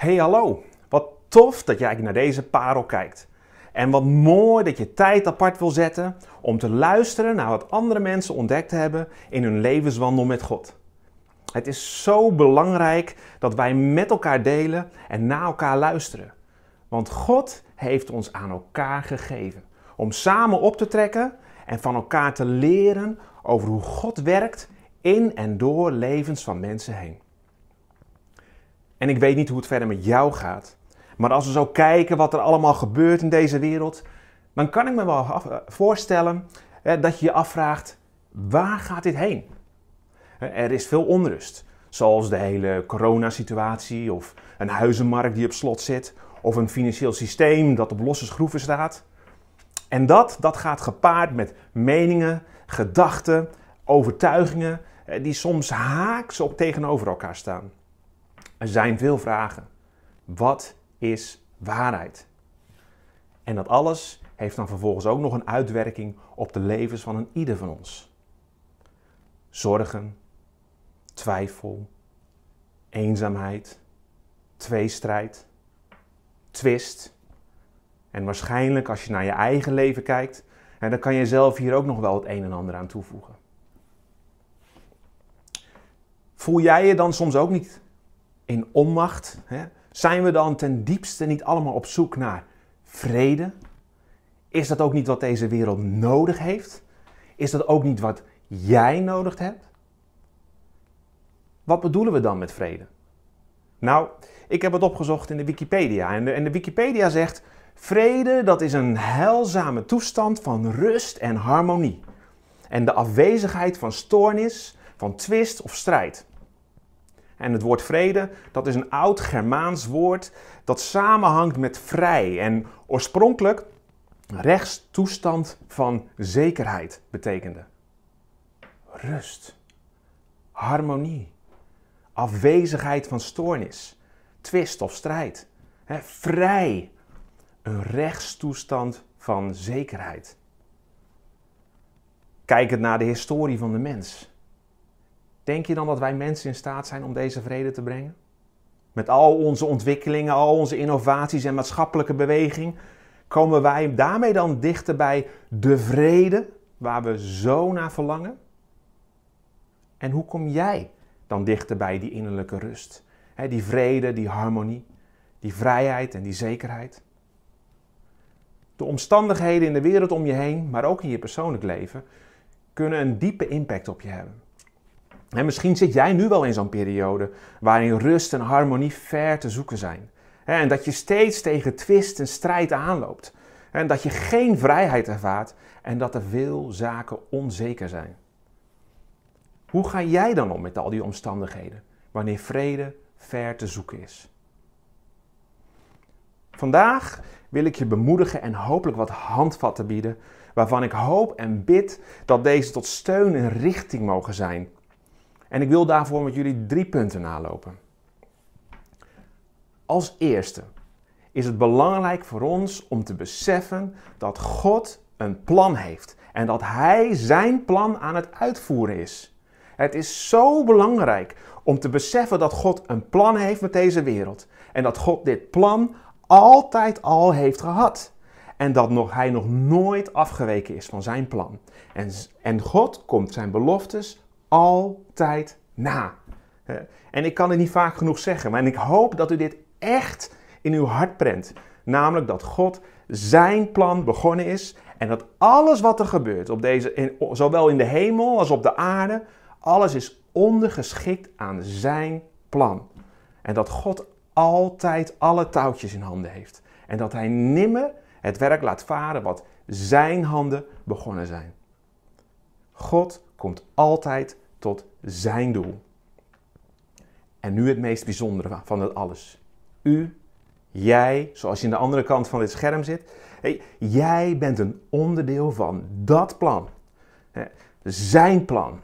Hey hallo, wat tof dat jij naar deze parel kijkt. En wat mooi dat je tijd apart wil zetten om te luisteren naar wat andere mensen ontdekt hebben in hun levenswandel met God. Het is zo belangrijk dat wij met elkaar delen en naar elkaar luisteren. Want God heeft ons aan elkaar gegeven om samen op te trekken en van elkaar te leren over hoe God werkt in en door levens van mensen heen. En ik weet niet hoe het verder met jou gaat. Maar als we zo kijken wat er allemaal gebeurt in deze wereld, dan kan ik me wel eh, voorstellen dat je je afvraagt: waar gaat dit heen? Er is veel onrust, zoals de hele coronasituatie, of een huizenmarkt die op slot zit, of een financieel systeem dat op losse schroeven staat. En dat, dat gaat gepaard met meningen, gedachten, overtuigingen die soms haaks op tegenover elkaar staan. Er zijn veel vragen. Wat is waarheid? En dat alles heeft dan vervolgens ook nog een uitwerking op de levens van een ieder van ons. Zorgen, twijfel, eenzaamheid, tweestrijd, twist. En waarschijnlijk als je naar je eigen leven kijkt, dan kan je zelf hier ook nog wel het een en ander aan toevoegen. Voel jij je dan soms ook niet in onmacht? Hè? Zijn we dan ten diepste niet allemaal op zoek naar vrede? Is dat ook niet wat deze wereld nodig heeft? Is dat ook niet wat jij nodig hebt? Wat bedoelen we dan met vrede? Nou, ik heb het opgezocht in de Wikipedia. En de, en de Wikipedia zegt: vrede dat is een heilzame toestand van rust en harmonie. En de afwezigheid van stoornis, van twist of strijd. En het woord vrede, dat is een oud Germaans woord dat samenhangt met vrij en oorspronkelijk rechtstoestand van zekerheid betekende. Rust, harmonie, afwezigheid van stoornis, twist of strijd. vrij, een rechtstoestand van zekerheid. Kijk het naar de historie van de mens. Denk je dan dat wij mensen in staat zijn om deze vrede te brengen? Met al onze ontwikkelingen, al onze innovaties en maatschappelijke beweging, komen wij daarmee dan dichter bij de vrede waar we zo naar verlangen? En hoe kom jij dan dichter bij die innerlijke rust? die vrede, die harmonie, die vrijheid en die zekerheid? De omstandigheden in de wereld om je heen, maar ook in je persoonlijk leven, kunnen een diepe impact op je hebben. En misschien zit jij nu wel in zo'n periode waarin rust en harmonie ver te zoeken zijn. En dat je steeds tegen twist en strijd aanloopt. En dat je geen vrijheid ervaart en dat er veel zaken onzeker zijn. Hoe ga jij dan om met al die omstandigheden wanneer vrede ver te zoeken is? Vandaag wil ik je bemoedigen en hopelijk wat handvatten bieden waarvan ik hoop en bid dat deze tot steun en richting mogen zijn en ik wil daarvoor met jullie drie punten nalopen. Als eerste is het belangrijk voor ons om te beseffen dat God een plan heeft en dat Hij zijn plan aan het uitvoeren is. Het is zo belangrijk om te beseffen dat God een plan heeft met deze wereld en dat God dit plan altijd al heeft gehad. En dat nog, hij nog nooit afgeweken is van zijn plan. En, en God komt zijn beloftes altijd na. En ik kan het niet vaak genoeg zeggen, maar ik hoop dat u dit echt in uw hart prent. Namelijk dat God zijn plan begonnen is en dat alles wat er gebeurt, op deze, in, zowel in de hemel als op de aarde, alles is ondergeschikt aan zijn plan. En dat God altijd alle touwtjes in handen heeft. En dat hij nimmer het werk laat varen wat zijn handen begonnen zijn. God komt altijd tot zijn doel. En nu het meest bijzondere van het alles. U, jij, zoals je aan de andere kant van dit scherm zit, jij bent een onderdeel van dat plan. Zijn plan.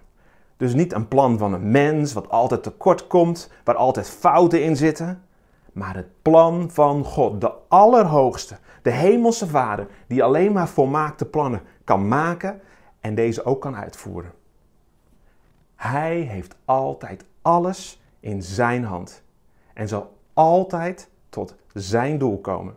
Dus niet een plan van een mens wat altijd tekort komt, waar altijd fouten in zitten, maar het plan van God, de Allerhoogste, de Hemelse Vader, die alleen maar volmaakte plannen kan maken en deze ook kan uitvoeren. Hij heeft altijd alles in zijn hand en zal altijd tot zijn doel komen.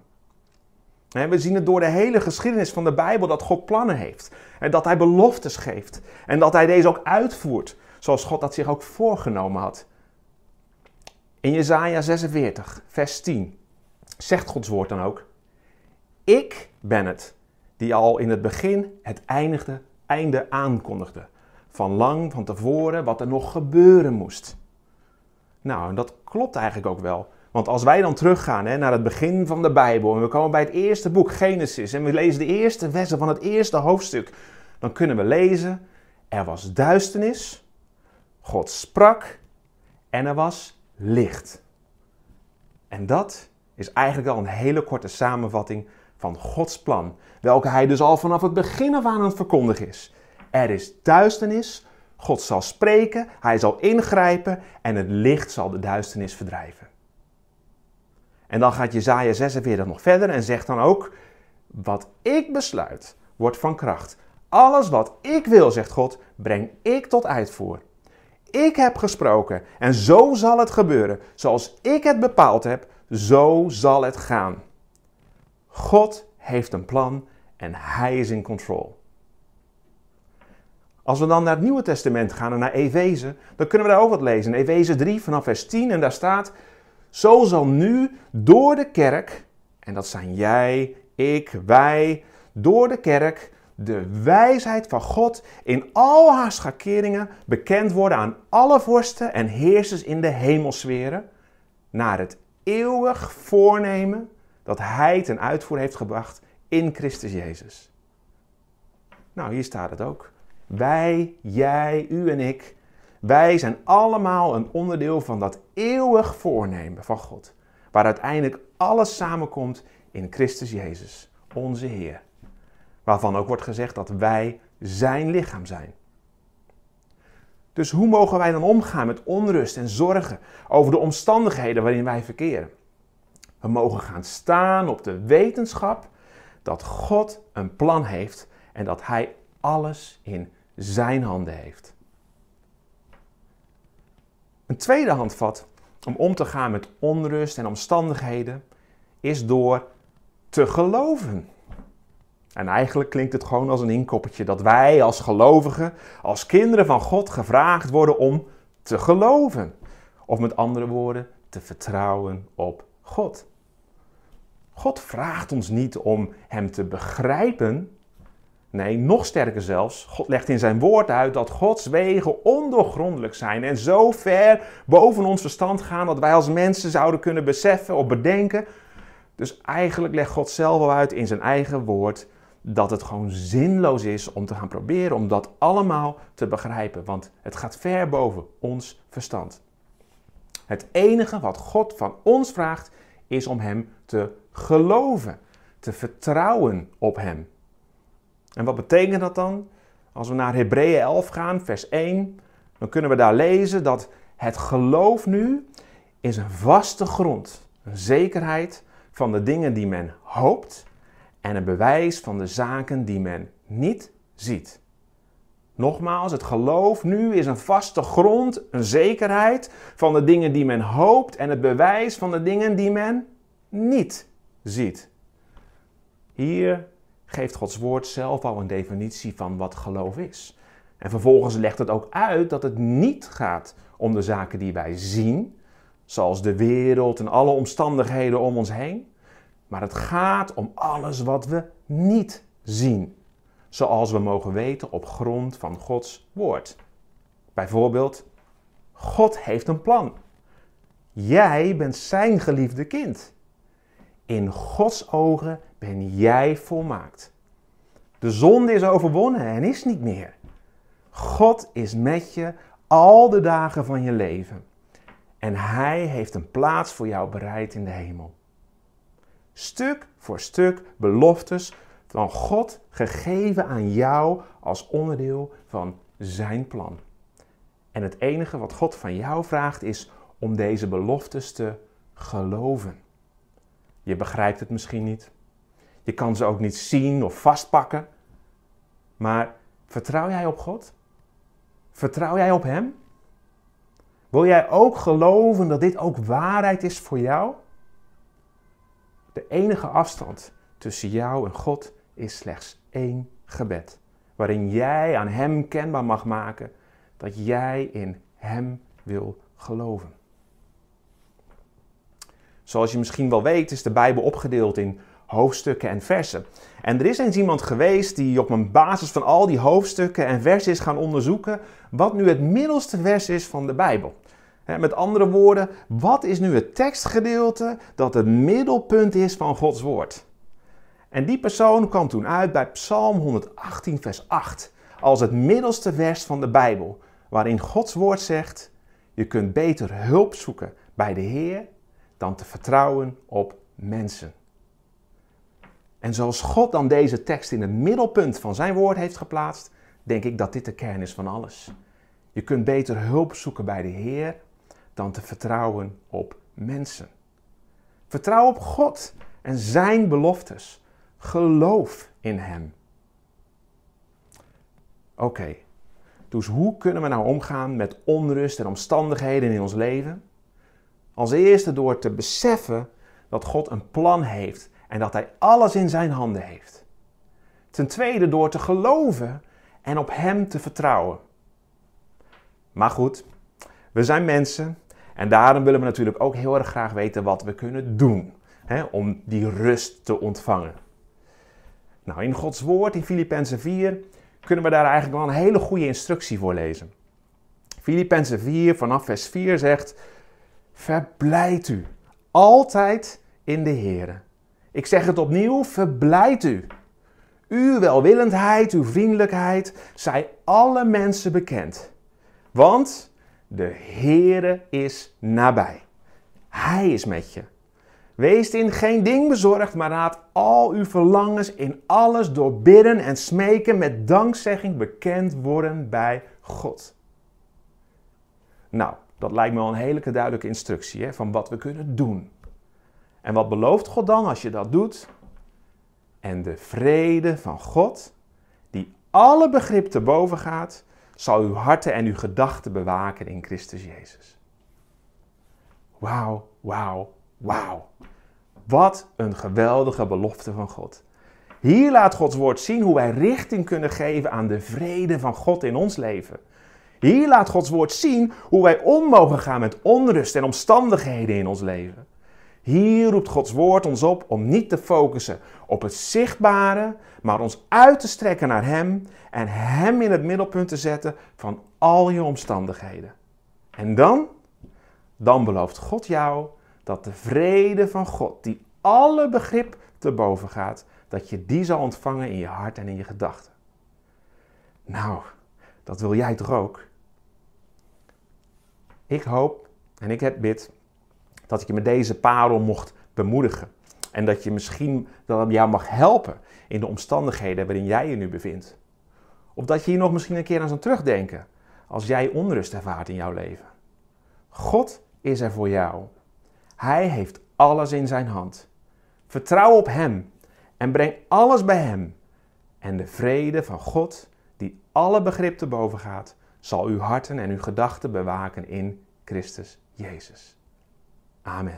We zien het door de hele geschiedenis van de Bijbel dat God plannen heeft. En dat hij beloftes geeft. En dat hij deze ook uitvoert. Zoals God dat zich ook voorgenomen had. In Jesaja 46, vers 10 zegt Gods woord dan ook. Ik ben het die al in het begin het eindigde, einde aankondigde. Van lang van tevoren wat er nog gebeuren moest. Nou, dat klopt eigenlijk ook wel. Want als wij dan teruggaan hè, naar het begin van de Bijbel en we komen bij het eerste boek Genesis en we lezen de eerste versen van het eerste hoofdstuk, dan kunnen we lezen: er was duisternis, God sprak en er was licht. En dat is eigenlijk al een hele korte samenvatting van Gods plan, welke hij dus al vanaf het begin af aan het verkondigen is. Er is duisternis, God zal spreken, hij zal ingrijpen en het licht zal de duisternis verdrijven. En dan gaat Jezaja 46 nog verder en zegt dan ook, wat ik besluit, wordt van kracht. Alles wat ik wil, zegt God, breng ik tot uitvoer. Ik heb gesproken en zo zal het gebeuren. Zoals ik het bepaald heb, zo zal het gaan. God heeft een plan en hij is in control. Als we dan naar het Nieuwe Testament gaan en naar Efeze, dan kunnen we daar ook wat lezen. Efeze 3 vanaf vers 10 en daar staat: Zo zal nu door de kerk, en dat zijn jij, ik, wij, door de kerk de wijsheid van God in al haar schakeringen bekend worden aan alle vorsten en heersers in de hemelsferen, naar het eeuwig voornemen dat Hij ten uitvoer heeft gebracht in Christus Jezus. Nou, hier staat het ook. Wij, jij, u en ik, wij zijn allemaal een onderdeel van dat eeuwig voornemen van God, waar uiteindelijk alles samenkomt in Christus Jezus, onze Heer. Waarvan ook wordt gezegd dat wij zijn lichaam zijn. Dus hoe mogen wij dan omgaan met onrust en zorgen over de omstandigheden waarin wij verkeren? We mogen gaan staan op de wetenschap dat God een plan heeft en dat Hij alles in Zijn handen heeft. Een tweede handvat om om te gaan met onrust en omstandigheden is door te geloven. En eigenlijk klinkt het gewoon als een inkoppertje dat wij als gelovigen, als kinderen van God gevraagd worden om te geloven. Of met andere woorden, te vertrouwen op God. God vraagt ons niet om Hem te begrijpen. Nee, nog sterker zelfs, God legt in zijn woord uit dat Gods wegen ondoorgrondelijk zijn en zo ver boven ons verstand gaan dat wij als mensen zouden kunnen beseffen of bedenken. Dus eigenlijk legt God zelf al uit in zijn eigen woord dat het gewoon zinloos is om te gaan proberen om dat allemaal te begrijpen, want het gaat ver boven ons verstand. Het enige wat God van ons vraagt is om Hem te geloven, te vertrouwen op Hem. En wat betekent dat dan? Als we naar Hebreeën 11 gaan, vers 1, dan kunnen we daar lezen dat het geloof nu is een vaste grond, een zekerheid van de dingen die men hoopt en een bewijs van de zaken die men niet ziet. Nogmaals, het geloof nu is een vaste grond, een zekerheid van de dingen die men hoopt en het bewijs van de dingen die men niet ziet. Hier geeft Gods woord zelf al een definitie van wat geloof is. En vervolgens legt het ook uit dat het niet gaat om de zaken die wij zien, zoals de wereld en alle omstandigheden om ons heen, maar het gaat om alles wat we niet zien, zoals we mogen weten op grond van Gods woord. Bijvoorbeeld, God heeft een plan. Jij bent zijn geliefde kind. In Gods ogen ben jij volmaakt. De zonde is overwonnen en is niet meer. God is met je al de dagen van je leven. En Hij heeft een plaats voor jou bereid in de hemel. Stuk voor stuk beloftes van God gegeven aan jou als onderdeel van Zijn plan. En het enige wat God van jou vraagt is om deze beloftes te geloven. Je begrijpt het misschien niet. Je kan ze ook niet zien of vastpakken. Maar vertrouw jij op God? Vertrouw jij op Hem? Wil jij ook geloven dat dit ook waarheid is voor jou? De enige afstand tussen jou en God is slechts één gebed, waarin jij aan Hem kenbaar mag maken dat jij in Hem wil geloven. Zoals je misschien wel weet, is de Bijbel opgedeeld in hoofdstukken en versen. En er is eens iemand geweest die op een basis van al die hoofdstukken en versen is gaan onderzoeken wat nu het middelste vers is van de Bijbel. Met andere woorden, wat is nu het tekstgedeelte dat het middelpunt is van Gods woord? En die persoon kwam toen uit bij Psalm 118, vers 8, als het middelste vers van de Bijbel, waarin Gods woord zegt: Je kunt beter hulp zoeken bij de Heer dan te vertrouwen op mensen. En zoals God dan deze tekst in het middelpunt van zijn woord heeft geplaatst, denk ik dat dit de kern is van alles. Je kunt beter hulp zoeken bij de Heer dan te vertrouwen op mensen. Vertrouw op God en zijn beloftes. Geloof in Hem. Oké, dus hoe kunnen we nou omgaan met onrust en omstandigheden in ons leven? Als eerste door te beseffen dat God een plan heeft en dat Hij alles in Zijn handen heeft. Ten tweede door te geloven en op Hem te vertrouwen. Maar goed, we zijn mensen en daarom willen we natuurlijk ook heel erg graag weten wat we kunnen doen hè, om die rust te ontvangen. Nou, in Gods woord in Filippenzen 4 kunnen we daar eigenlijk wel een hele goede instructie voor lezen. Filippenzen 4 vanaf vers 4 zegt: Verblijd u altijd in de Heer. Ik zeg het opnieuw, verblijd u. Uw welwillendheid, uw vriendelijkheid, zij alle mensen bekend. Want de Heere is nabij. Hij is met je. Wees in geen ding bezorgd, maar laat al uw verlangens in alles door bidden en smeken met dankzegging bekend worden bij God. Nou, dat lijkt me wel een hele duidelijke instructie hè, van wat we kunnen doen. En wat belooft God dan als je dat doet? En de vrede van God, die alle begrip te boven gaat, zal uw harten en uw gedachten bewaken in Christus Jezus. Wauw, wauw, wauw. Wat een geweldige belofte van God. Hier laat Gods woord zien hoe wij richting kunnen geven aan de vrede van God in ons leven. Hier laat Gods woord zien hoe wij om mogen gaan met onrust en omstandigheden in ons leven. Hier roept Gods woord ons op om niet te focussen op het zichtbare, maar ons uit te strekken naar Hem en Hem in het middelpunt te zetten van al je omstandigheden. En dan, dan belooft God jou dat de vrede van God, die alle begrip te boven gaat, dat je die zal ontvangen in je hart en in je gedachten. Nou, dat wil jij toch ook? Ik hoop en ik heb bid dat ik je met deze parel mocht bemoedigen. En dat je misschien dat het jou mag helpen in de omstandigheden waarin jij je nu bevindt. Of dat je hier nog misschien een keer aan zou terugdenken als jij onrust ervaart in jouw leven. God is er voor jou. Hij heeft alles in zijn hand. Vertrouw op Hem en breng alles bij Hem. En de vrede van God, die alle begrip te boven gaat, zal uw harten en uw gedachten bewaken in Christus Jezus. Amen.